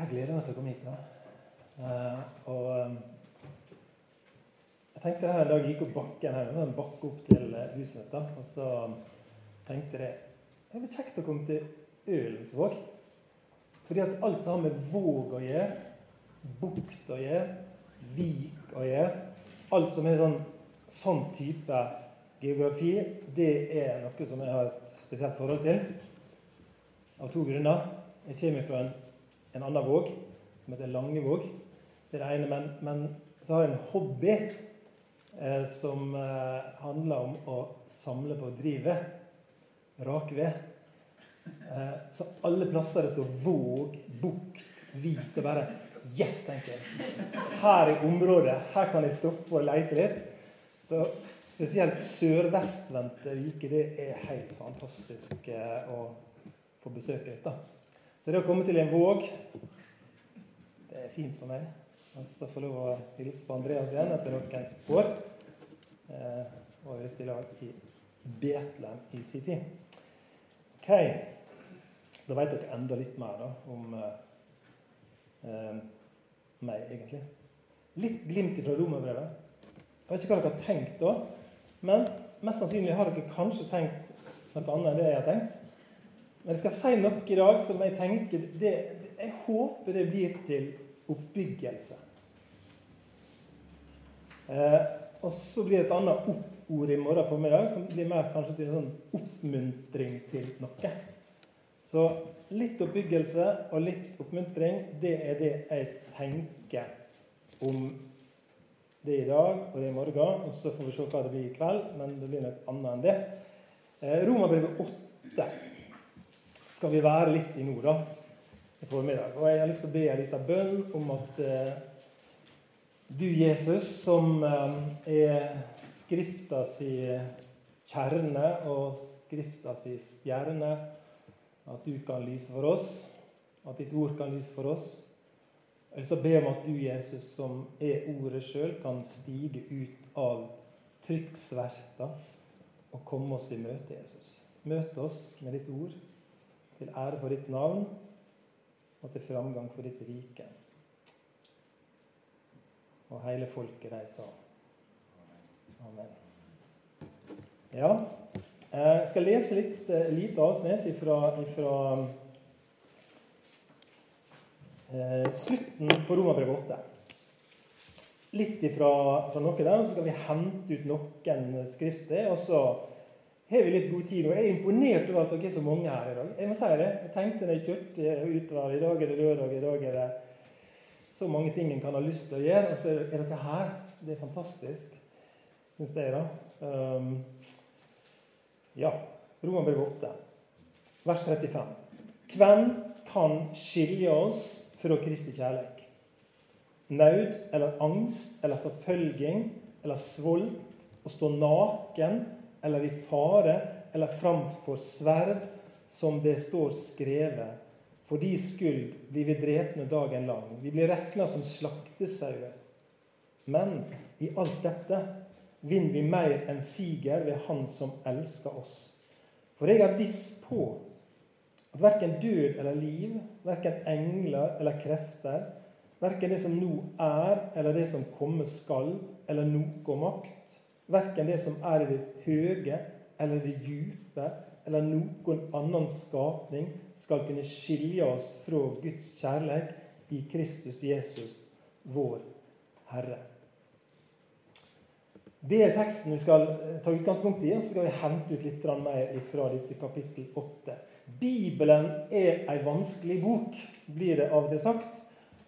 Jeg gleder meg til å komme hit. Da. Eh, og eh, jeg tenkte her en dag jeg gikk opp bakken her, en bakke opp til eh, huset da, Og så tenkte jeg det blir kjekt å komme til Ølensvåg. Fordi at alt som har med Våg å gjøre, bukt å gjøre, vik å gjøre Alt som er sånn, sånn type geografi, det er noe som jeg har et spesielt forhold til. Av to grunner. Jeg kommer fra en en annen våg som heter Langevåg. Det er det ene. Men, men så har jeg en hobby eh, som eh, handler om å samle på drivet. Rakved. Eh, så alle plasser det står Våg, Bukt, Hvit og bare Yes, tenker jeg. Her i området. Her kan jeg stoppe og leite litt. Så spesielt sørvestvendte viker, det er helt fantastisk eh, å få besøke litt. da. Så det å komme til en våg, det er fint for meg. Og så få lov å hilse på Andreas igjen etter noen år. Eh, var litt i lag i Betlehem i sin tid. Ok. Da vet dere enda litt mer da, om eh, eh, meg, egentlig. Litt glimt fra romerbrevet. Jeg vet ikke hva dere har tenkt da, men mest sannsynlig har dere kanskje tenkt noe annet enn det jeg har tenkt. Men jeg skal si noe i dag som jeg tenker det, Jeg håper det blir til oppbyggelse. Eh, og så blir det et annet oppord i morgen formiddag som blir mer kanskje til en sånn oppmuntring til noe. Så litt oppbyggelse og litt oppmuntring, det er det jeg tenker om det i dag og det i morgen. Og så får vi se hva det blir i kveld, men det blir noe annet enn det. Eh, Romerbrevet 8 skal vi være litt i nå, da, i formiddag. Og jeg har lyst til å be en liten bønn om at eh, du, Jesus, som eh, er Skrifta si kjerne og Skrifta si stjerne, at du kan lyse for oss, at ditt ord kan lyse for oss. Jeg har lyst til å be om at du, Jesus, som er ordet sjøl, kan stige ut av trykksverta og komme oss i møte, Jesus. Møte oss med ditt ord til ære for ditt navn og til framgang for ditt rike. Og hele folket, sa Amen. Ja, jeg skal lese litt uh, lite avsnitt ifra, ifra uh, slutten på Romerbrevet 8. Litt ifra, fra noe der, og så skal vi hente ut noen skriftsted. og så har vi litt god tid nå. Jeg er imponert over at dere er så mange her i dag. Jeg må si det. Jeg tenkte da jeg kjørte utover I dag er det lørdag, i dag er det så mange ting en kan ha lyst til å gjøre. Og så er dere her. Det er fantastisk, syns jeg, da. Um, ja. Romerbrev 8, vers 35. Hvem kan skilje oss fra Kristi kjærlighet? Naud eller angst eller forfølging eller svolt, å stå naken eller i fare eller framfor sverd, som det står skrevet. For de skyld blir vi drepne dagen lang. Vi blir regna som slaktesauer. Men i alt dette vinner vi mer enn siger ved Han som elsker oss. For jeg er viss på at verken død eller liv, verken engler eller krefter, verken det som nå er, eller det som komme skal, eller noe makt, Verken det som er i det høye eller det dype eller noen annen skapning skal kunne skilje oss fra Guds kjærlighet i Kristus Jesus, vår Herre. Det er teksten vi skal eh, ta utgangspunkt i, og så skal vi hente ut litt mer fra dette kapittel 8. Bibelen er ei vanskelig bok, blir det av og til sagt.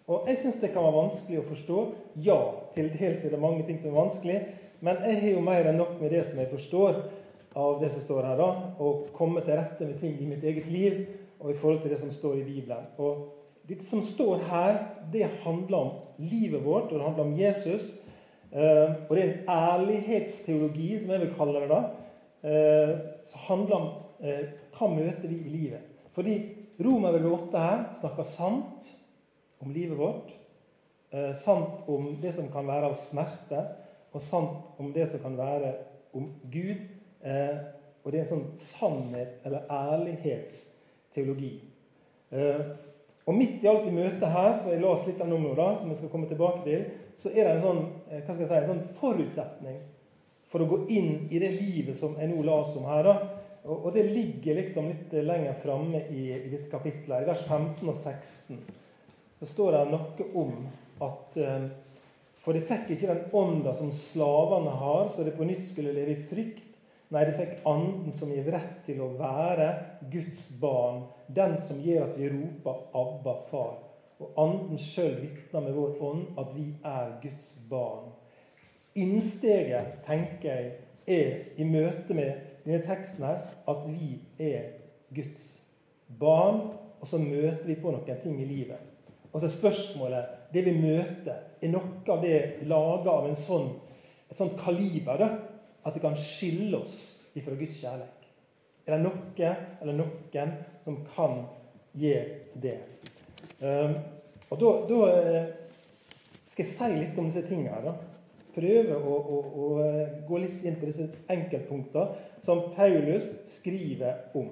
Og jeg syns det kan være vanskelig å forstå. Ja, til dels er det mange ting som er vanskelig. Men jeg har jo mer enn nok med det som jeg forstår av det som står her, da, og komme til rette med ting i mitt eget liv og i forhold til det som står i Bibelen. Og det som står her, det handler om livet vårt, og det handler om Jesus. Eh, og det er en ærlighetsteologi, som jeg vil kalle det, da, eh, som handler om eh, hva møter vi i livet. Fordi Romerbrevet 8 her snakker sant om livet vårt. Sant om det som kan være av smerte og sant om det som kan være om Gud. Eh, og det er en sånn sannhet- eller ærlighetsteologi. Eh, Og midt i alt i møtet her, som jeg la oss litt av nå, da, som jeg skal komme tilbake til, så er det en sånn, eh, hva skal jeg si, en sånn forutsetning for å gå inn i det livet som jeg nå la oss om her. da. Og, det ligger liksom litt lenger framme i, i dette kapitlet. I vers 15 og 16 så står det noe om at eh, For de fikk ikke den ånda som slavene har, så de på nytt skulle leve i frykt. Nei, de fikk anden som gir rett til å være Guds barn. Den som gjør at vi roper 'Abba, far'. Og anden sjøl vitner med vår ånd at vi er Guds barn. Innsteget, tenker jeg, er i møte med denne teksten her at vi er Guds barn. Og så møter vi på noen ting i livet. Og så er spørsmålet Det vi møter, er noe av det laga av en sånn, et sånt kaliber da, at det kan skille oss ifra Guds kjærlighet. Er det noe eller noen som kan gi det? Um, og da, eh, skal jeg si litt om disse tingene. Prøve å, å, å, eh, gå litt inn på disse enkeltpunktene som Paulus skriver om.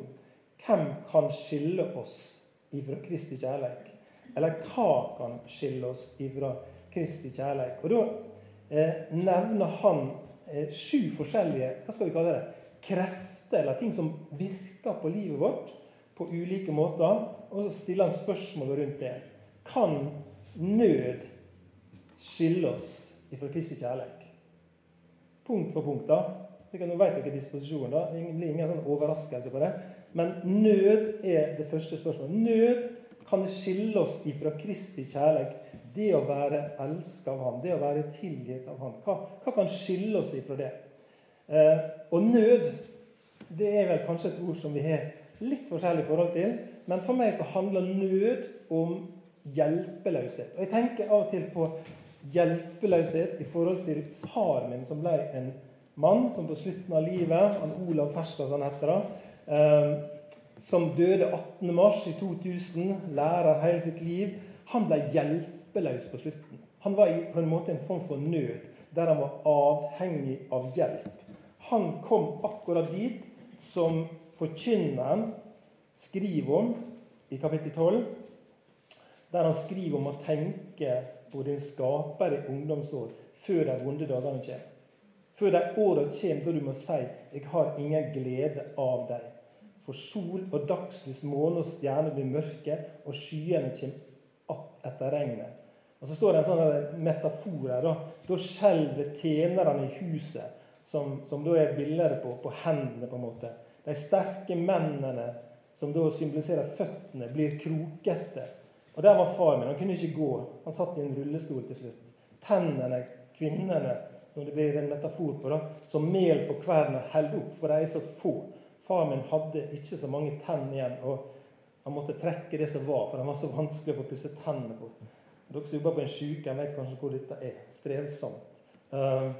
Hvem kan skille oss ifra Kristi kjærlighet? Eller hva kan skille oss ifra Kristi kjærleik. Og da eh, nevner han Eh, sju forskjellige hva skal vi kalle det, krefter eller ting som virker på livet vårt på ulike måter. Og så stiller han spørsmål rundt det. Kan nød skille oss ifra Kristi kjærleik? Punkt for punkt. da. Nå vet dere disposisjonen. da. Det blir ingen sånn overraskelse på det. Men nød er det første spørsmålet. Nød kan skille oss ifra Kristi kjærlighet det å være elsket av Han, det å være tilgitt av Han. hva, hva kan skille oss ifra det? Eh, og nød det er vel kanskje et ord som vi har litt forskjellig forhold til. Men for meg så handler nød om hjelpeløshet. Og jeg tenker av og til på hjelpeløshet i forhold til far min, som ble en mann som på slutten av livet han Olav Ferstad, han heter da, eh, som døde 18. mars i 2000, lærer hele sitt liv. Han ble hjelpeløs på slutten. Han var i på en måte en form for nød, der han var avhengig av hjelp. Han kom akkurat dit som forkynneren skriver om i kapittel 12, der han skriver om å tenke på din skaper i ungdomsår før de vonde dagene kommer. Før de åra kommer da du må si 'Jeg har ingen glede av deg'. For sol og dagslys, måne og stjerner blir mørke, og skyene kommer opp etter regnet. Og Så står det en sånn metafor her. Da, da skjelver tjenerne i huset, som, som, da er et bilde på, på hendene. på en måte. De sterke mennene, som da symboliserer føttene, blir krokete. Og der var far min. Han kunne ikke gå. Han satt i en rullestol til slutt. Tennene, kvinnene, som det blir en metafor på, da, som mel på kverna holder opp, for de er så få. Far min hadde ikke så mange tenn igjen, og han måtte trekke det som var, for han var så vanskelig å få pusset tennene på. Dere som jobber på en sykehjem, vet kanskje hvor dette er. Strevsomt. Uh,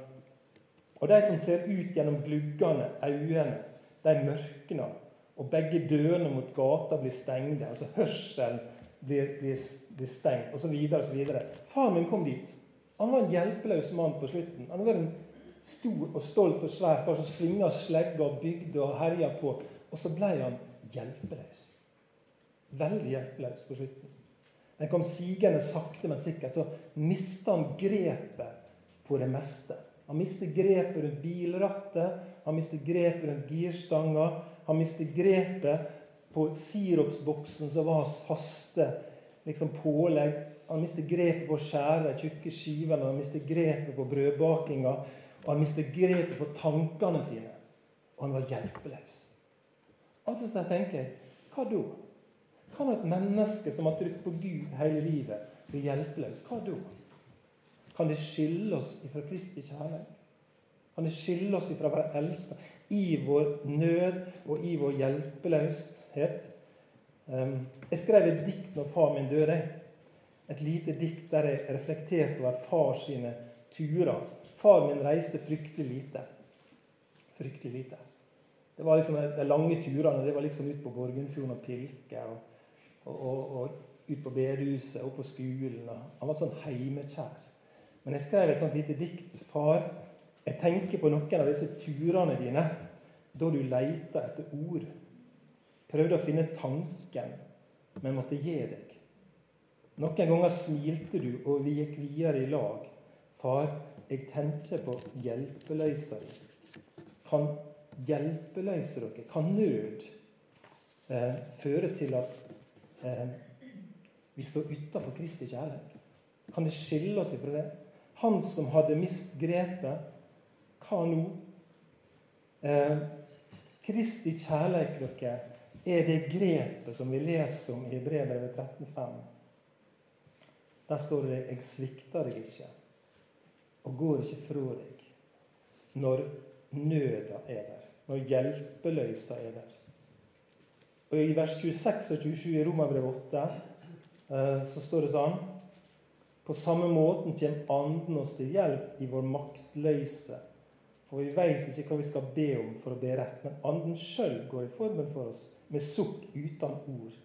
og de som ser ut gjennom gluggene øynene, de mørkner. Og begge dørene mot gata blir stengte. Altså hørselen blir, blir, blir stengt, osv. osv. Faren min kom dit. Han var en hjelpeløs mann på slutten. Han var en stor og stolt og svær kar som svinga slegga og bygde og herja på. Og så ble han hjelpeløs. Veldig hjelpeløs på slutten. Den kom sigende sakte, men sikkert. Så mista han grepet på det meste. Han mistet grepet rundt bilrattet, han mistet grepet rundt girstanga. Han mistet grepet på sirupsboksen som var hans faste liksom, pålegg. Han mistet grepet på å skjære tjukke skivene, han mistet grepet på brødbakinga. Og han mistet grepet på tankene sine. Og han var hjelpeløs. Av og til tenker jeg hva da? Kan et menneske som har trykt på Gud hele livet, bli hjelpeløs? Hva da? Kan det skille oss ifra Kristi kjærlighet? Kan det skille oss ifra å være elska i vår nød og i vår hjelpeløshet? Ehm, jeg skrev et dikt når far min døde. Et lite dikt der jeg reflekterte over far sine turer. Far min reiste fryktelig lite. Fryktelig lite. Det var liksom De lange turene det var liksom ut på Borgundfjorden og Pilke. og og, og, og ut på bedehuset og på skolen. Han var sånn heimekjær. Men jeg skrev et sånt lite dikt. Far, jeg tenker på noen av disse turene dine da du leita etter ord. Prøvde å finne tanken, men måtte gi deg. Noen ganger smilte du, og vi gikk videre i lag. Far, jeg tenker på hjelpeløsere. Kan hjelpeløse dere? Kan nød eh, føre til at eh, vi står utafor Kristi kjærlighet? Kan det skille oss ifra det? Han som hadde mist grepet, hva nå? Eh, Kristi kjærlighet, dere, er det grepet som vi leser om i Hebrevet 13,5. Der står det 'Jeg svikter deg ikke og går ikke fra deg' når nøda er der, når hjelpeløysa er der. Og I vers 26 og 27 i Romerbrevet 8 eh, så står det sånn På samme måten kommer Anden oss til hjelp i vår maktløse. For vi veit ikke hva vi skal be om for å be rett, men Anden sjøl går i formen for oss med sukk uten ord.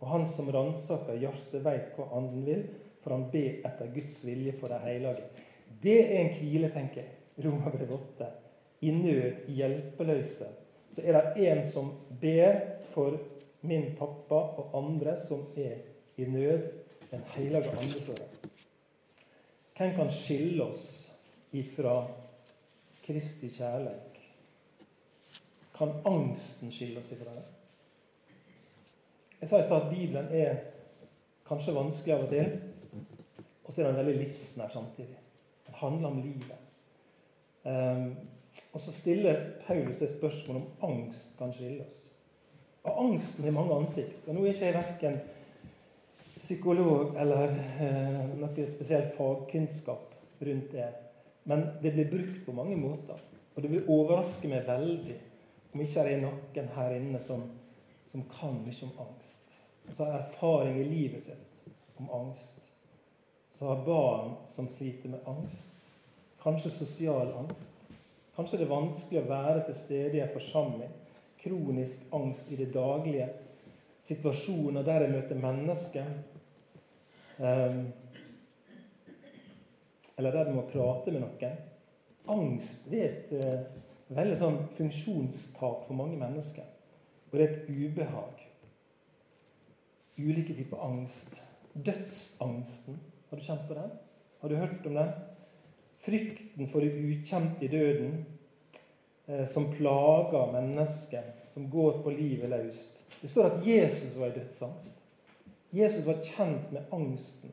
Og Han som ransaker hjertet, veit hva Anden vil, for han ber etter Guds vilje for de hellige. Det er en hvile, tenker jeg. Romerbrevet 8. I nød, hjelpeløse. Så er det en som ber for min pappa og andre som er i nød. Den hellige ande for det. Hvem kan skille oss ifra Kristi kjærlighet? Kan angsten skille oss ifra det? Jeg sa i stad at Bibelen er kanskje vanskelig av og til, og så er den veldig livsnær samtidig. Handler om livet. Um, og så stiller Paulus det spørsmålet om angst kan skille oss. Og angsten har mange ansikt. Og nå er ikke jeg verken psykolog eller eh, noe spesiell fagkunnskap rundt det. Men det blir brukt på mange måter. Og det vil overraske meg veldig om ikke det er noen her inne som som kan mye om angst. Og så har erfaring i livet sitt om angst. Som har barn som sliter med angst. Kanskje sosial angst. Kanskje det er vanskelig å være til stede i en forsamling. Kronisk angst i det daglige. Situasjoner der jeg møter mennesker. Um, eller der du må prate med noen. Angst det er et uh, veldig sånn funksjonstap for mange mennesker. Og det er et ubehag. Ulike typer angst. Dødsangsten. Har du kjent på den? Har du hørt om den? Frykten for det ukjente i døden, eh, som plager mennesket, som går på livet løst. Det står at Jesus var i dødsangst. Jesus var kjent med angsten.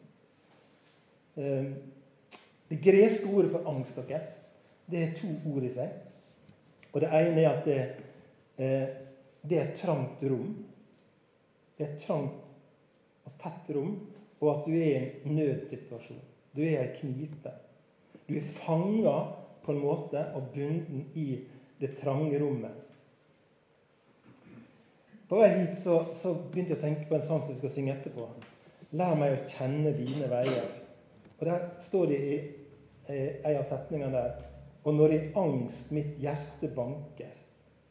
Eh, det greske ordet for angst dere, det er to ord i seg. Og Det ene er at det, eh, det er et trangt rom. Det er et trangt og tett rom, og at du er i en nødsituasjon. Du er i ei knipe. Du er fanga på en måte og bundet i det trange rommet. På vei hit så, så, begynte jeg å tenke på en sang som vi skal synge etterpå. 'Lær meg å kjenne dine veier'. Og Der står det i en av setningene der Og når i angst mitt hjerte banker,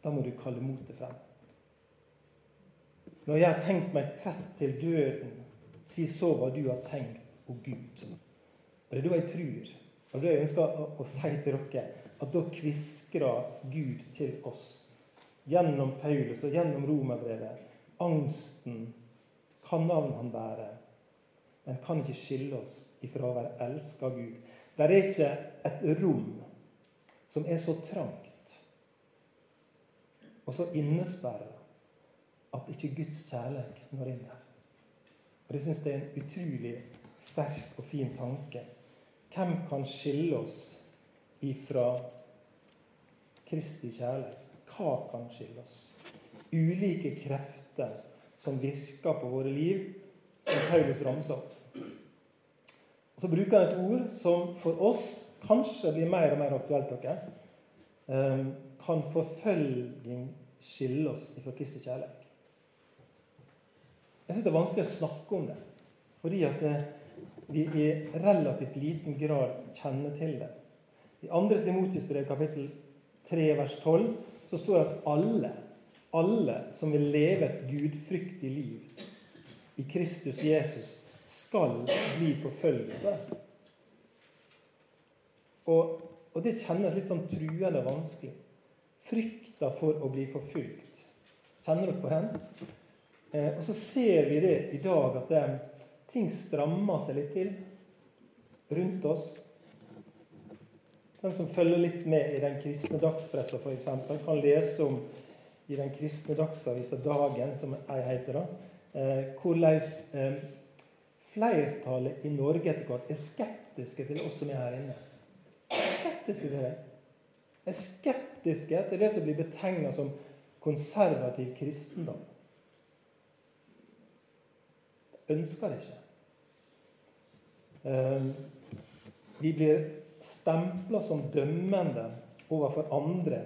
da må du kalle motet frem. Når jeg har tenkt meg trett til døden, si så hva du har tenkt, om Gud. Og Det er da jeg tror, og det jeg ønsker å, å si til dere, at da kviskrer Gud til oss gjennom Paulus og gjennom romerbrevet. Angsten hva navn han bærer. Den kan ikke skille oss ifra å være elska av Gud. Det er ikke et rom som er så trangt og så innesperra at ikke Guds kjærlighet når inn der. Og Det syns jeg er en utrolig sterk og fin tanke. Hvem kan skille oss ifra Kristi kjærlighet? Hva kan skille oss? Ulike krefter som virker på våre liv, som Paulus ramser opp. Og Så bruker han et ord som for oss kanskje blir mer og mer aktuelt. dere. Ehm, kan forfølging skille oss ifra Kristi kjærlighet? Jeg syns det er vanskelig å snakke om det, fordi at det, vi i relativt liten grad kjenner til det. I 2. Timotius brev kapittel 3 vers 12 så står det at alle, alle som vil leve et gudfryktig liv i Kristus Jesus, skal bli forfølget. Og, og det kjennes litt sånn truende vanskelig. Frykta for å bli forfulgt. Kjenner dere på den? Eh, og så ser vi det i dag at det, ting strammer seg litt til rundt oss. Den som følger litt med i den kristne dagspressa, f.eks., kan lese om i den kristne dagsavisa Dagen, som jeg heter, da, eh, hvordan eh, flertallet i Norge etter hvert er skeptiske til oss som er her inne. Skeptiske til det. Er skeptiske til det som blir betegna som konservativ kristendom. Ønsker det ikke. Ehm, vi blir stempla som dømmende overfor andre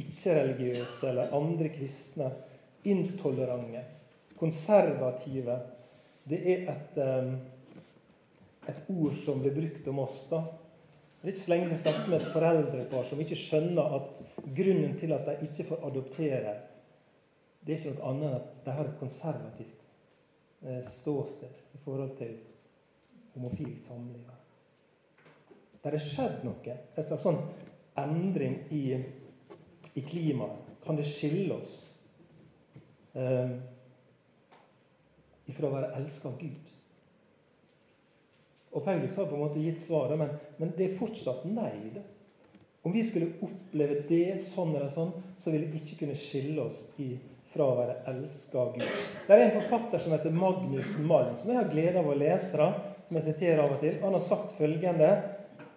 ikke-religiøse eller andre kristne. Intolerante, konservative. Det er et, ehm, et ord som blir brukt om oss. da. Det er ikke så lenge siden jeg snakket med et foreldrepar som ikke skjønner at grunnen til at de ikke får adoptere, det er ikke noe annet enn at de har et konservativt ståsted i forhold til homofilt samliv. Det er skjedd noe, en slags sånn endring i, i klimaet. Kan det skille oss eh, ifra å være elska av Gud? Og Paulus har på en måte gitt svaret, men, men det er fortsatt nei. det. Om vi skulle oppleve det sånn eller sånn, så ville det ikke kunne skille oss i, fra å være elska av Gud. Det er en forfatter som heter Magnus Malm, som jeg har glede av å lese, da, som jeg siterer av og til. Han har sagt følgende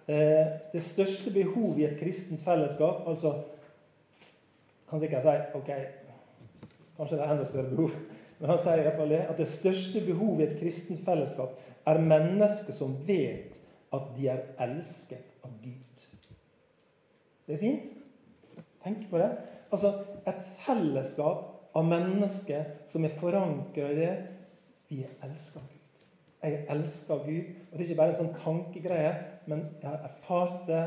eh, Det største behov i et kristent fellesskap altså Kan sikkert si ok, kanskje det er enda større behov, men han sier i hvert fall det, at det største behov i et kristent fellesskap er mennesker som vet at de er elsket av Gud. Det er fint. Tenk på det. Altså et fellesskap av mennesker som er forankra i det. Vi er elska Gud. Jeg elsker Gud. Og det er ikke bare en sånn tankegreie, men jeg har erfart det,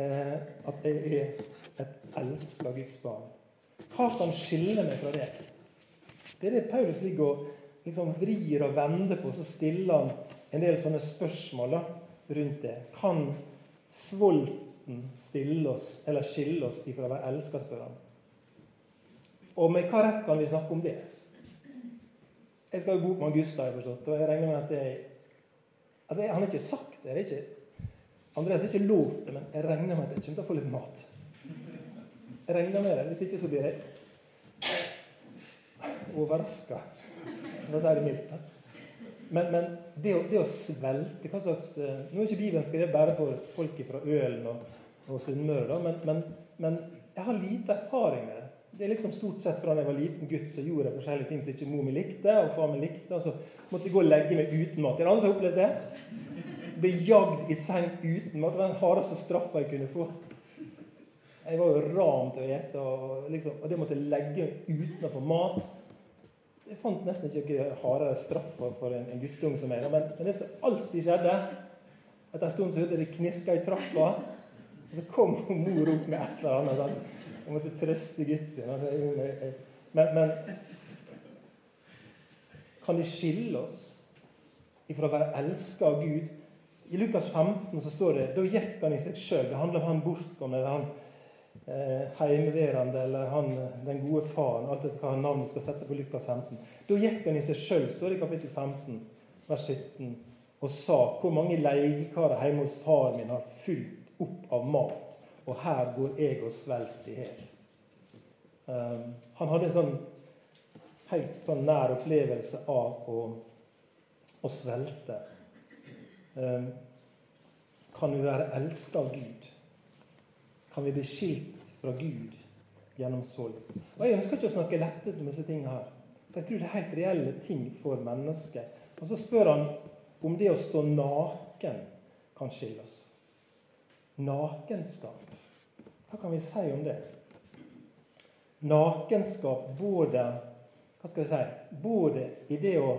eh, at jeg er et elsket Guds barn. Hva kan skille meg fra det? Det er det Paulus ligger og liksom vrir og vender på, så stiller han en del sånne spørsmål da, rundt det. Kan svolten stille oss, eller skille oss ifra å være elska, spør han. Og med hva rett kan vi snakke om det? Jeg skal jo bo på Augusta, jeg forstått, og jeg regner med at jeg, Altså, Han har ikke sagt det. det er ikke, Andreas har ikke lovt det, men jeg regner med at jeg kommer til å få litt mat. Jeg regner med det. Hvis ikke så blir jeg overraska. For å si det mildt. Men, men det, å, det, å, svelte hva slags, eh, Nå er ikke Bibelen skrevet bare for folk fra Ølen og, og Sunnmøre, men, men, men, jeg har lite erfaring med det. Det er liksom Stort sett fra da jeg var liten gutt, så gjorde jeg forskjellige ting som ikke mor mi likte, og far min likte, og så måtte jeg gå og legge meg uten mat. Er det andre som har opplevd det? Bli jagd i seng uten mat. Det var den hardeste straffa jeg kunne få. Jeg var jo ram til å ete, og, liksom, og det måtte jeg legge uten å få mat. Jeg fant nesten ikke hardere straff for en, en guttunge som meg. Men, men, det som alltid skjedde Etter en stund så hørte jeg det knirka i trappa. Og så kom mor opp med et eller annet. Hun måtte trøste gutten sin. Altså, men, men, kan det skille oss ifra å være elska av Gud? I Lukas 15 så står det da gikk han i seg sjøl. Det handler om han bortgående. eller han eh, heimeværende eller han, den gode faren, alt etter hva navn skal sette på Lukas 15. Da gikk han i seg sjøl, står det i kapittel 15, vers 17, og sa hvor mange leiekarer hjemme hos far min har fylt opp av mat, og her går jeg og svelter i hjel. Um, han hadde en sånn helt sånn nær opplevelse av å, å svelte. Um, kan vi være elska av Gud? Kan vi bli skilt fra Gud gjennom? Og Jeg ønsker ikke å snakke lettet om disse tingene her. For jeg tror det er helt reelle ting for mennesket. Og så spør han om det å stå naken kan skille oss. Nakenskap. Hva kan vi si om det? Nakenskap både hva skal vi si, både i det å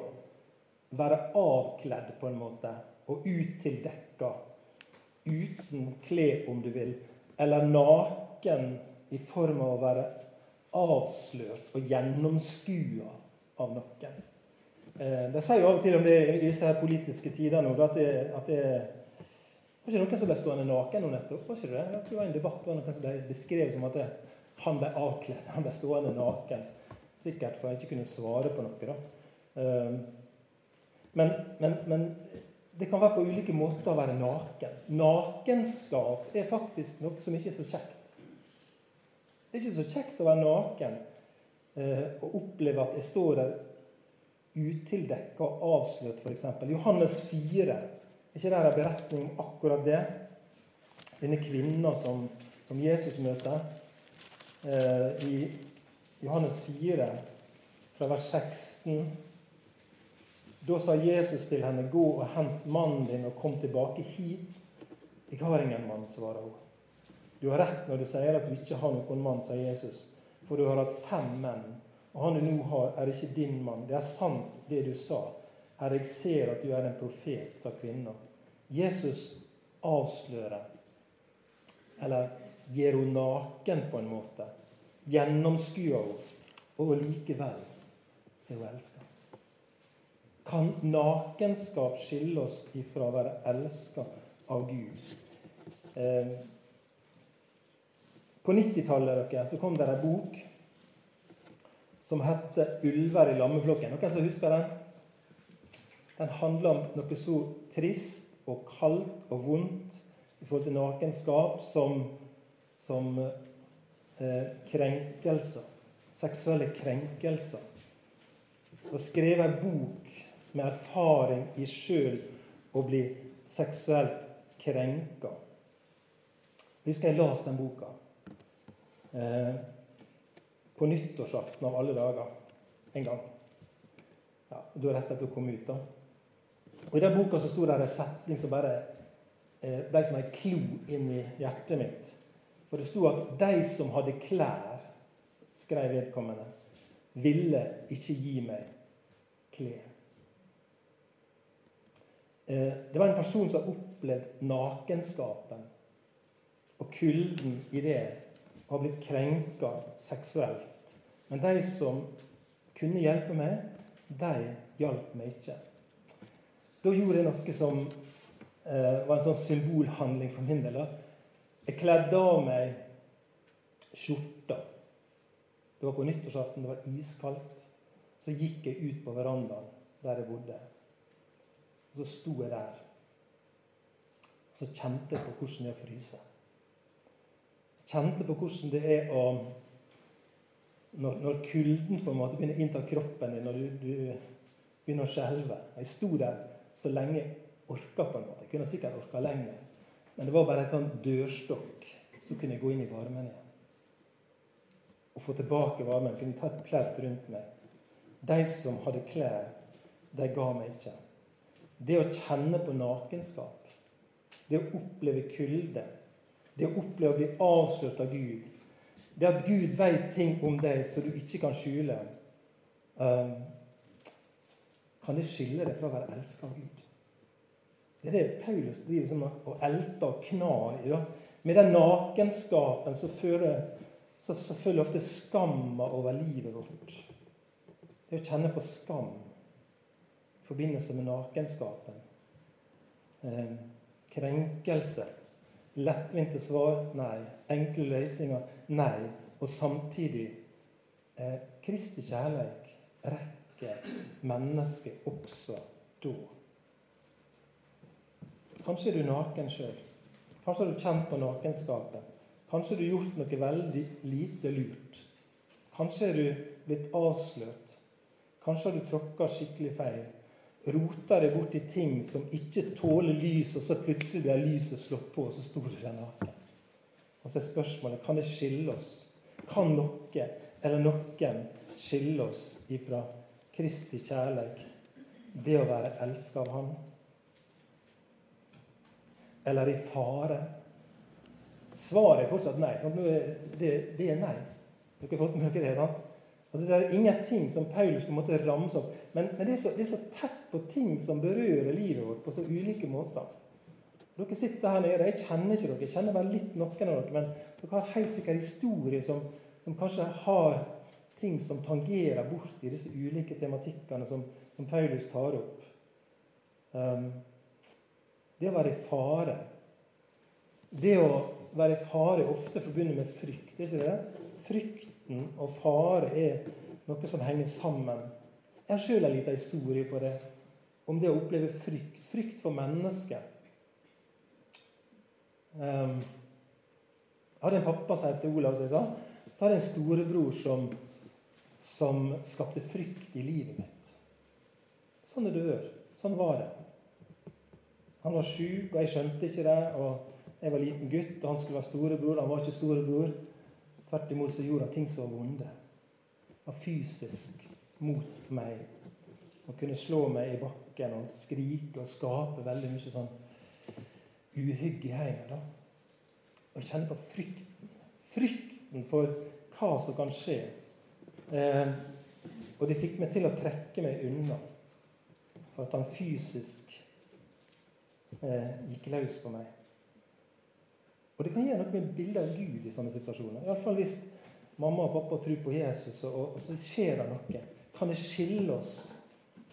være avkledd på en måte og utildekka uten klær, om du vil, eller naken i form av å være avslørt og gjennomskua av noen. Eh, de sier jo av og til om det i disse politiske politiske nå, at det, at det var ikke noen som ble stående naken nå nettopp? var ikke det? Jeg tror det var en debatt var noen som ble beskrevet som at han ble avkledd. Han ble stående naken. Sikkert for han ikke kunne svare på noe. da. Eh, Men, men, men, det kan være på ulike måter å være naken. Nakenskap er faktisk noe som ikke er så kjekt. Det er ikke så kjekt å være naken eh, og oppleve at jeg står der utildekka og avslørt, f.eks. Johannes 4. Ikke det en beretning om akkurat det? Denne kvinna som, som Jesus møter. Eh, I Johannes 4, fra vers 16 da sa Jesus til henne, 'Gå og hent mannen din, og kom tilbake hit.' 'Jeg har ingen mann', svarer hun. 'Du har rett når du sier at du ikke har noen mann', sa Jesus. 'For du har hatt fem menn, og han du nå har, er ikke din mann.' 'Det er sant, det du sa.' 'Herre, jeg ser at du er en profet', sa kvinna. Jesus avslører, eller gjør henne naken på en måte. Gjennomskuer henne. Og likevel så er hun elska. Kan nakenskap skille oss ifra å være elska av Gud? Eh, på 90-tallet så kom det en bok som heter 'Ulver i lammeflokken'. Noen som husker den? Den handler om noe så trist og kaldt og vondt i forhold til nakenskap som, som eh, krenkelser. Seksuelle krenkelser. Og skrevet en bok med erfaring i sjøl å bli seksuelt krenka. Jeg husker jeg las den boka eh, på nyttårsaften av alle dager en gang. Ja, Da rett etter hun kom ut. da. Og I den boka så sto det en setning som bare eh, ble som en klo inn i hjertet mitt. For det sto at 'de som hadde klær', skrev vedkommende, 'ville ikke gi meg klær'. Eh, det var en person som har opplevd nakenskapen og kulden i det og har blitt krenka seksuelt. Men de som kunne hjelpe meg, de hjalp meg ikke. Da gjorde jeg noe som eh, var en sånn symbolhandling for min del. Jeg kledde av meg skjorta. Det var på nyttårsaften, det var iskaldt. Så gikk jeg ut på verandaen der jeg bodde. Og så sto jeg der. Så kjente jeg på hvordan det er å fryse. Jeg kjente på hvordan det er å Når, når kulden på en måte begynner å innta kroppen din, når du, du begynner å skjelve. Jeg sto der så lenge jeg orka, på en måte. Jeg kunne sikkert orka lenger. Men det var bare et sånn dørstokk. Så kunne jeg gå inn i varmen igjen. Og få tilbake varmen. Kunne ta et pledd rundt meg. De som hadde klær, de ga meg ikke. Det å kjenne på nakenskap, det å oppleve kulde, det å oppleve å bli avslørt av Gud, det at Gud vet ting om deg som du ikke kan skjule um, Kan det skille deg fra å være elsket av Gud? Det er det Paulus driver som å elte og knar i. da. Med den nakenskapen så føler, så, så føler ofte skamma over livet vårt. Det å kjenne på skam i forbindelse med nakenskapen. Eh, krenkelse. Lettvinte svar nei. Enkle løsninger nei. Og samtidig eh, Kristi kjærleik rekker mennesket også da. Kanskje er du naken sjøl. Kanskje har du kjent på nakenskapet. Kanskje har du gjort noe veldig lite lurt. Kanskje er du blitt avslørt. Kanskje har du tråkka skikkelig feil rota deg bort i ting som ikke tåler lys, og så plutselig blir lyset slått på, og så står du der naken. Og så er spørsmålet kan det skille oss. Kan noe eller noen skille oss ifra Kristi kjærleik, det å være elska av Han? Eller i fare? Svaret er fortsatt nei. Det, det, er nei. Dere har fått med dere det? sant? Altså, det er ingenting som Paulus på en måte ramser opp. Men, men det, er så, det, er så, tett på ting som berører livet vårt på så ulike måter. Dere sitter her nede. Jeg kjenner ikke dere. Jeg kjenner bare litt noen av dere. Men dere har helt sikkert historier som, som kanskje har ting som tangerer bort i disse ulike tematikkene som, som Paulus tar opp. Um, det å være i fare Det å være i fare er ofte forbundet med frykt. er ikke det? frykten og fare er noe som henger sammen. Jeg har sjøl en liten historie på det. om det å oppleve frykt. Frykt for mennesket. Um, hadde en pappa som het Olav. Så hadde jeg en storebror som, som skapte frykt i livet mitt. Sånn er det dør. Sånn var det. Han var sjuk, og jeg skjønte ikke det. og Jeg var liten gutt, og han skulle være storebror. Han var ikke storebror. Tvert imot så gjorde han ting som var vonde. Han var fysisk mot meg. Han kunne slå meg i bakken og skrike og skape veldig mye sånn uhygge i hjemmet. da. Og kjenne på frykten. Frykten for hva som kan skje. Eh, og det fikk meg til å trekke meg unna for at han fysisk eh, gikk løs på meg. Og det kan gjøre noe med bildet av Gud i sånne situasjoner. Iallfall hvis mamma og pappa tror på Jesus, og, og så skjer det noe. Kan det skille oss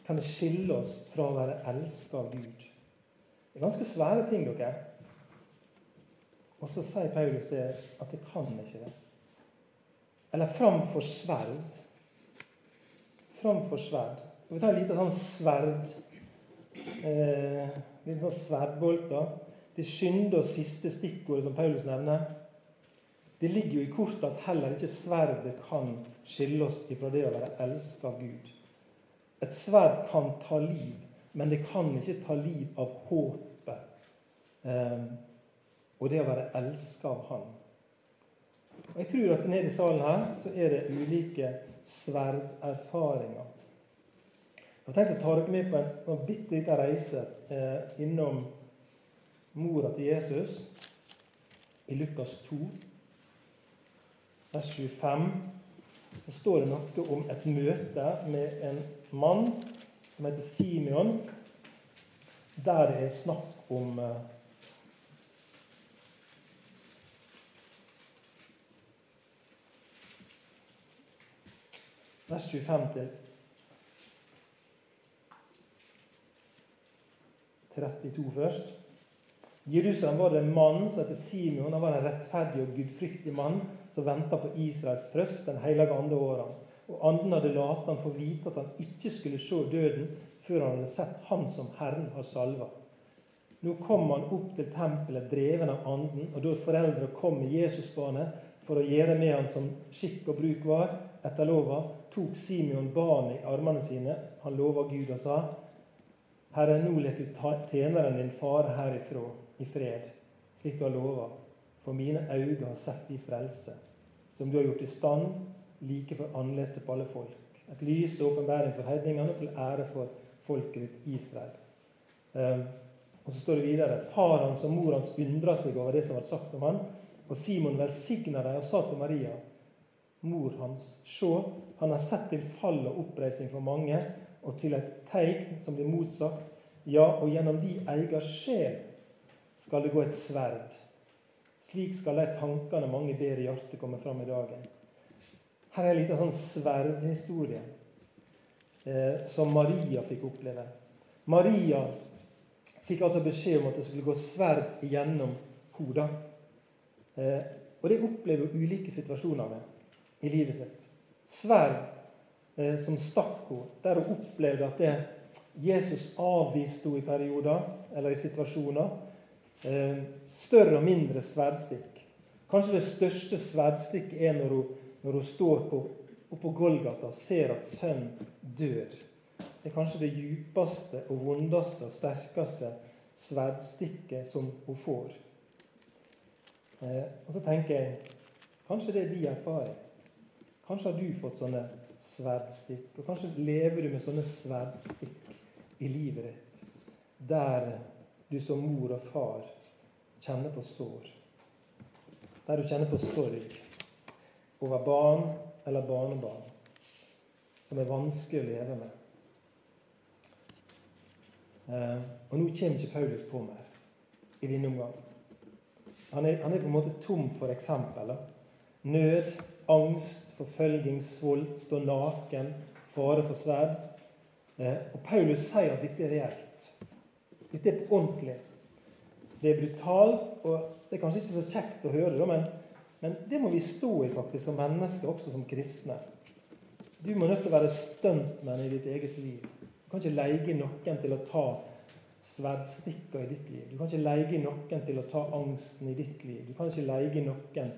kan det skille oss fra å være elska av Gud? Det er ganske svære ting, dere. Og så sier Paulus det at det kan ikke det. Eller framfor sverd. Framfor sverd. Vi ta en liten sånn sverd. Eh, litt sånn sverdbolt. da. Det skynde og siste stikkordet som Paulus nevner. Det ligger jo i kortet at heller ikke sverdet kan skille oss ifra det å være elska av Gud. Et sverd kan ta liv, men det kan ikke ta liv av håpet eh, og det å være elska av Han. Og Jeg tror at nede i salen her så er det ulike sverderfaringer. Jeg har tenkt å ta dere med på en, en bitte liten reise eh, innom mora til Jesus i Lukas 2, vers 25. Så står det noe om et møte med en mann som heter Simeon, der det er snakk om eh, Vers 25 til 32 først. I Jerusalem var det en mann som het Simeon. Han var en rettferdig og gudfryktig mann som venta på Israels trøst den hellige ande årene. Og anden hadde latt han få vite at han ikke skulle se døden før han hadde sett Han som Herren har salva. Nå kom han opp til tempelet dreven av anden, og da foreldre kom med Jesusbarnet for å gjøre med han som skikk og bruk var, etter lova, tok Simeon barnet i armene sine. Han lova Gud og sa, Herre, nå let du tjeneren din fare herifra i fred, slik du har lova, for mine øyne har sett din frelse, som du har gjort i stand like for andletet på alle folk. Et lys til åpenbaring for hedningene til ære for folket ditt Israel. Um, og så står det videre Far hans og mor hans undra seg over det som var sagt om han, og Simon velsigna dem og sa til Maria, mor hans, se, han har sett til fall og oppreising for mange, og til et tegn som blir motsagt. Ja, og gjennom de eier sjel skal det gå et sverd. Slik skal de tankene mange ber i hjertet, komme fram i dagen. Her er en liten sånn sverdhistorie eh, som Maria fikk oppleve. Maria fikk altså beskjed om at det skulle gå sverd igjennom hodet. Eh, og det opplever hun ulike situasjoner med i livet sitt. Sverd eh, som stakk henne, der hun opplevde at det Jesus avviste henne i perioder eller i situasjoner. Eh, større og mindre sverdstikk. Kanskje det største sverdstikket er når hun når hun står på, oppå Golgata og ser at sønnen dør. Det er kanskje det djupeste og vondeste og sterkeste sverdstikket som hun får. Eh, og så tenker jeg kanskje det er din erfaring. Kanskje har du fått sånne sverdstikk. Og kanskje lever du med sånne sverdstikk i livet ditt, der du som mor og far kjenner på sår. Der du kjenner på sorg over barn eller barnebarn som er vanskelig å leve med. Eh, og nå kommer ikke Paulus på mer i denne omgang. Han er, han er, på en måte tom for eksempler. Nød, angst, forfølging, svolt, stå naken, fare for sverd. Eh, og Paulus sier at dette er reelt. Dette er på ordentlig. Det er brutalt, og det er kanskje ikke så kjekt å høre, men men det må vi stå i faktisk som mennesker, også som kristne. Du må nødt til å være stuntmenn i ditt eget liv. Du kan ikke leie noen til å ta sverdstikker i ditt liv. Du kan ikke leie noen til å ta angsten i ditt liv. Du kan ikke leie noen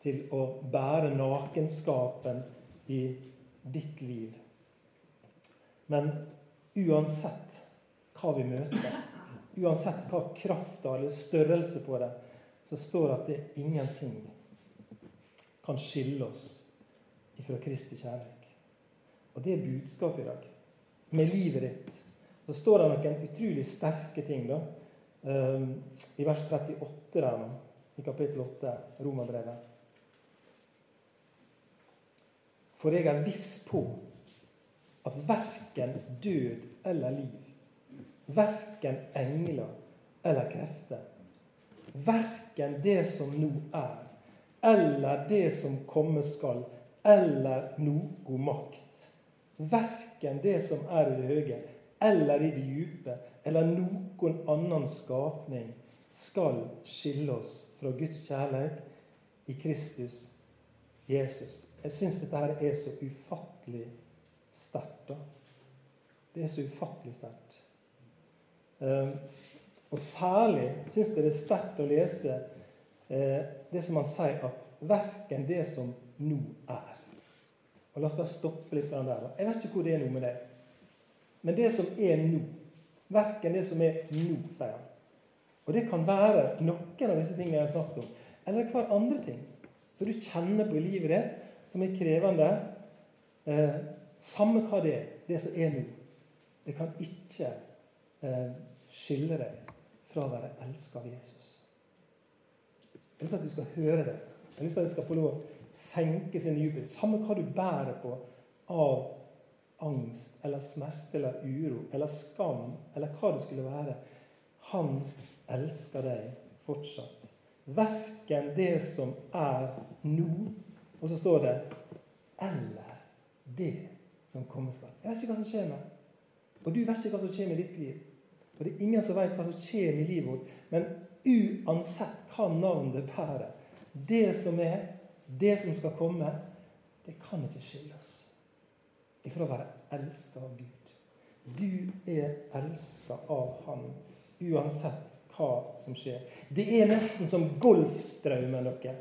til å bære nakenskapen i ditt liv. Men uansett hva vi møter, uansett hva krafta eller størrelse på det, så står det at det er ingenting kan skille oss ifra Kristi kjærlighet. Og det er budskapet i dag. Med livet ditt så står det noen utrolig sterke ting da, um, i vers 38 der nå, i kapittel 8, Romerbrevet. For jeg er viss på at verken død eller liv, verken engler eller krefter, verken det som nå er, eller det som komme skal, eller noe makt, verken det som er i det høye, eller i det dype, eller noen annen skapning, skal skille oss fra Guds kjærlighet i Kristus Jesus. Jeg syns dette her er så ufattelig sterkt. da. Det er så ufattelig sterkt. Ehm, og særlig syns jeg det er sterkt å lese eh, det som han sier, at verken det som nå er Og La oss bare stoppe litt den der. Jeg vet ikke hvor det er nå med det. Men det som er nå. Verken det som er nå, sier han. Og det kan være noen av disse tingene jeg har snakket om, eller hver andre ting som du kjenner på livet ditt, som er krevende. Eh, samme hva det er, det som er nå. Det kan ikke eh, skille deg fra å være elska av Jesus. Jeg har lyst til at du skal høre det. Jeg har lyst til at det skal få lov å senke sin jubel. Samme hva du bærer på av angst eller smerte eller uro eller skam eller hva det skulle være. Han elsker deg fortsatt. Verken det som er nå, og så står det eller det som kommer skal. Jeg vet ikke hva som skjer med. Og du vet ikke hva som skjer med ditt liv. Og det er ingen som vet hva som skjer med livet vårt. Men uansett hva navn det bærer, det som er, det som skal komme, det kan ikke skille oss ifra å være elska av Gud. Du er elska av Han uansett hva som skjer. Det er nesten som Golfstraumen dere.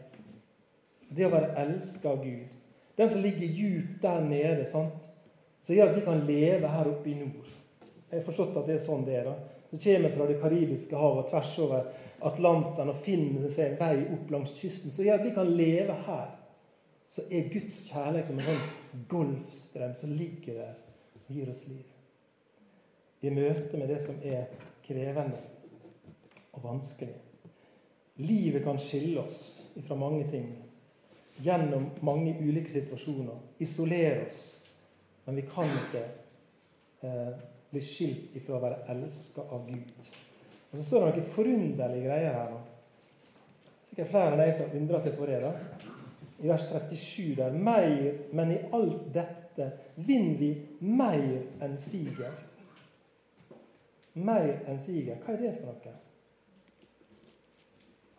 Det å være elska av Gud. Den som ligger djupt der nede, sant? som gjør at vi kan leve her oppe i nord. Jeg har forstått at det er sånn det er. da. Så kommer fra det karibiske havet tvers over Atlanteren og finner seg en vei opp langs kysten. Som gjør at vi kan leve her. Så er Guds kjærlighet som en sånn golfstrøm som ligger der og gir oss liv. I møte med det som er krevende og vanskelig. Livet kan skille oss fra mange ting gjennom mange ulike situasjoner. Isolere oss. Men vi kan ikke eh, bli skilt ifra å være elska av Gud. Og Så står det noen forunderlige greier her. nå. Sikkert flere enn de som undrer seg på det. da. I vers 37 der mer, Men i alt dette vinner vi mer enn siger. Mer enn siger. Hva er det for noe?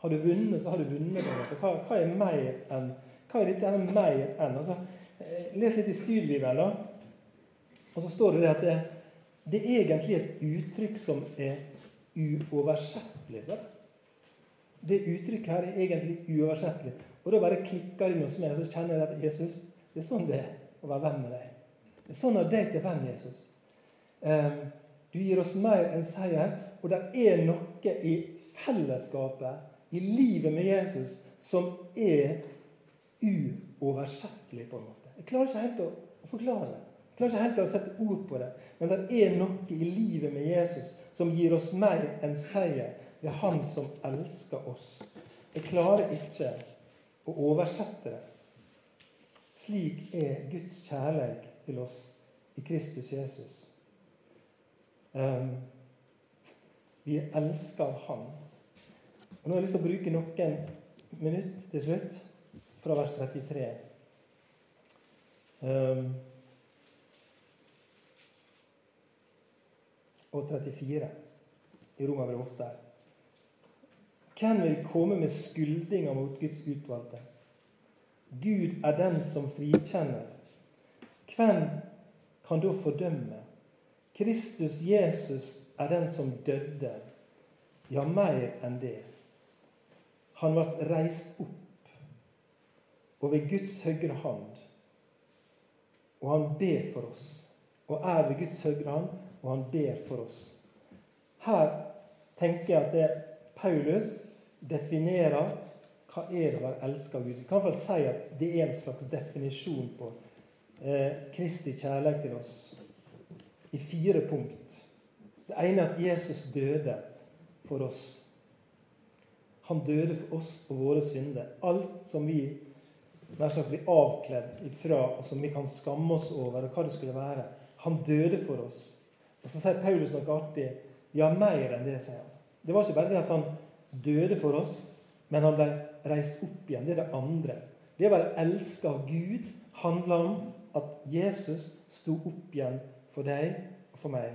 Har du vunnet, så har du vunnet. Hva, hva er mer enn Hva er dette mer enn? Altså, eh, les litt i Studiebibelen, da. Og så står det at det, det er egentlig et uttrykk som er uoversettelig. Så. Det uttrykket her er egentlig uoversettelig. Og da bare klikker det inn hos meg, så kjenner jeg at Jesus, det er sånn det er å være venn med deg. Det er sånn at deg til venn, Jesus. Um, du gir oss mer enn seier, og det er noe i fellesskapet i livet med Jesus som er uoversettelig, på en måte. Jeg klarer ikke helt å, forklare det. Jeg klarer ikke helt å sette ord på det. Men det er noe i livet med Jesus som gir oss mer enn seier. Det er Han som elsker oss. Jeg klarer ikke å oversette det. Slik er Guds kjærlighet til oss i Kristus Jesus. Um, vi elsker Han. Og Nå har jeg lyst til å bruke noen minutter til slutt fra vers 33. Um, og 34 i Romerbrevet 8. Hvem vil komme med skyldninger mot Guds utvalgte? Gud er den som frikjenner. Hvem kan da fordømme? Kristus Jesus er den som døde, ja, mer enn det. Han ble reist opp, og ved Guds høyre hand. Og han ber for oss, og er ved Guds høyre hand, og han ber for oss. Her tenker jeg at det Paulus definerer hva er det å være elsket av Gud. Vi kan i hvert fall si at det er en slags definisjon på eh, Kristi kjærlighet til oss i fire punkt. Det ene er at Jesus døde for oss. Han døde for oss og våre synder. Alt som vi nær sagt blir avkledd ifra, og som vi kan skamme oss over, og hva det skulle være. Han døde for oss. Og Så sier Paulus noe artig. Ja, mer enn det, sier han. Det var ikke bare det at han døde for oss, men han ble reist opp igjen. Det er det andre. Det å være elska av Gud handler om at Jesus sto opp igjen for deg og for meg.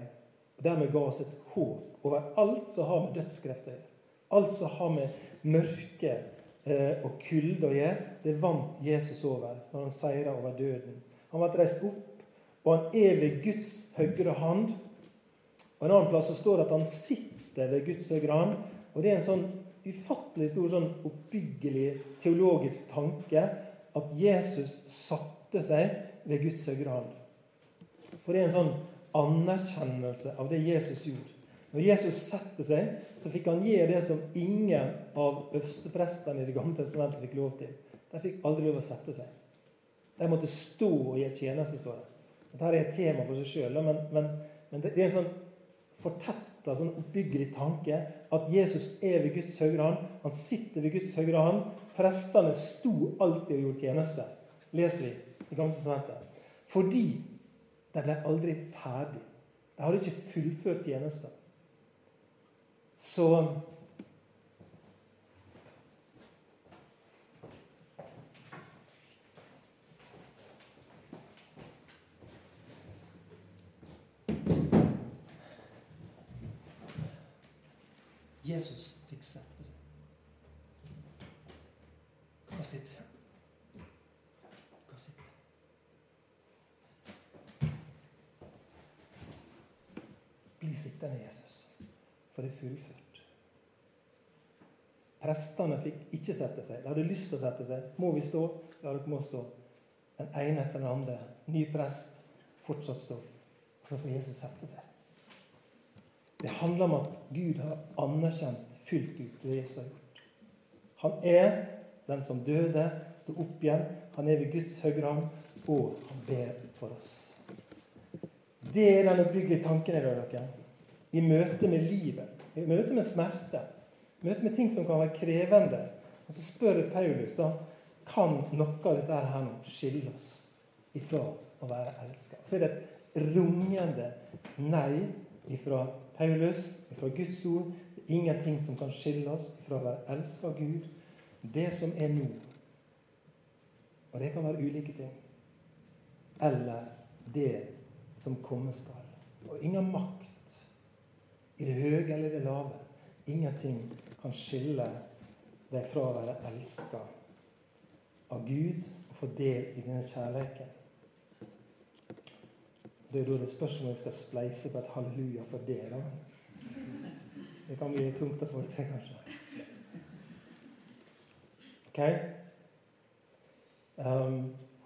Og Dermed ga oss et håp over alt som har med dødskrefter å gjøre. Alt som har med mørke eh, og kulde å gjøre, det vant Jesus over når han seira over døden. Han ble reist opp, og han er ved Guds høyre hand. Og En annen plass så står det at han sitter ved Guds høyre hand. og Det er en sånn ufattelig stor sånn oppbyggelig teologisk tanke at Jesus satte seg ved Guds høyre hand. For det er en sånn anerkjennelse av det Jesus gjorde. Når Jesus setter seg, så fikk han gjøre det som ingen av øversteprestene i Det gamle testamentet fikk lov til. De fikk aldri lov å sette seg. De måtte stå og gjøre tjeneste, står det. Dette er et tema for seg sjøl, men, men, men, det er en sånn fortetta, sånn oppbyggelig tanke at Jesus er ved Guds høyre hånd. Han sitter ved Guds høyre hånd. Prestene sto alltid og gjorde tjeneste, leser vi i Gamle testamentet. Fordi de ble aldri ferdig. De hadde ikke fullført tjenesten. Så Jesus fikk sette seg. Kom og sitt. sitte? og sitte. Bli sittende, Jesus, for det er fullført. Prestene fikk ikke sette seg. De hadde lyst til å sette seg. Må vi stå? Ja, dere må stå. Den ene etter den andre. Ny prest. Fortsatt stå. Så får Jesus sette seg. Det handler om at Gud har anerkjent fullt ut det Jesus har gjort. Han er den som døde, sto opp igjen. Han er ved Guds høyre hånd, og han ber for oss. Det er den oppbyggelige tanken i dere. I møte med livet, i møte med smerte, i møte med ting som kan være krevende. Og Så spør Paulus da, kan noe av dette her nå skille oss ifra å være elska. Så er det et rungende nei ifra Paulus, ifra Guds ord. Det er ingenting som kan skille oss ifra å være elska av Gud. Det som er nå. Og det kan være ulike ting. Eller det som komme skal. Og ingen makt i det høye eller det lave. Ingenting kan skille deg fra å være elska av Gud og få del i denne kjærligheten. Det er da det spørs om vi skal spleise på et halleluja for det. da. Det kan bli tungt å få til, kanskje. Ok? Um,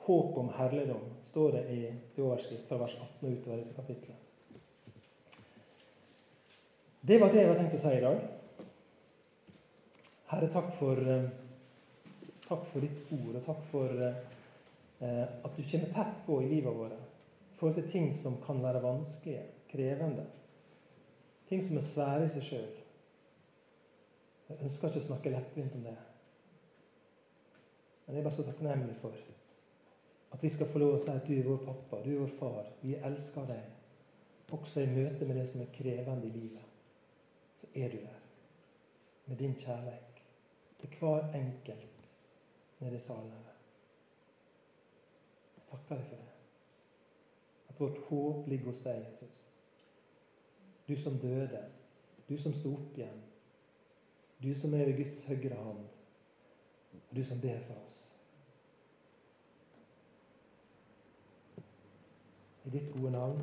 håp om herligdom, står det i overskrift fra vers 18 og utover dette kapitlet. Det var det jeg var tenkt å si i dag. Herre, takk for, eh, takk for ditt ord, og takk for eh, at du kommer tett på i livet vårt i forhold til ting som kan være vanskelige, krevende. Ting som er svære i seg sjøl. Jeg ønsker ikke å snakke lettvint om det. Men jeg er bare så takknemlig for at vi skal få lov å si at du er vår pappa, du er vår far. Vi elsker deg. Også i møte med det som er krevende i livet. Så er du der med din kjærlighet til hver enkelt nede i salen her. Jeg takker deg for det. At vårt håp ligger hos deg, Jesus. Du som døde. Du som sto opp igjen. Du som er ved Guds høyre hand. Og du som ber for oss. i ditt gode navn.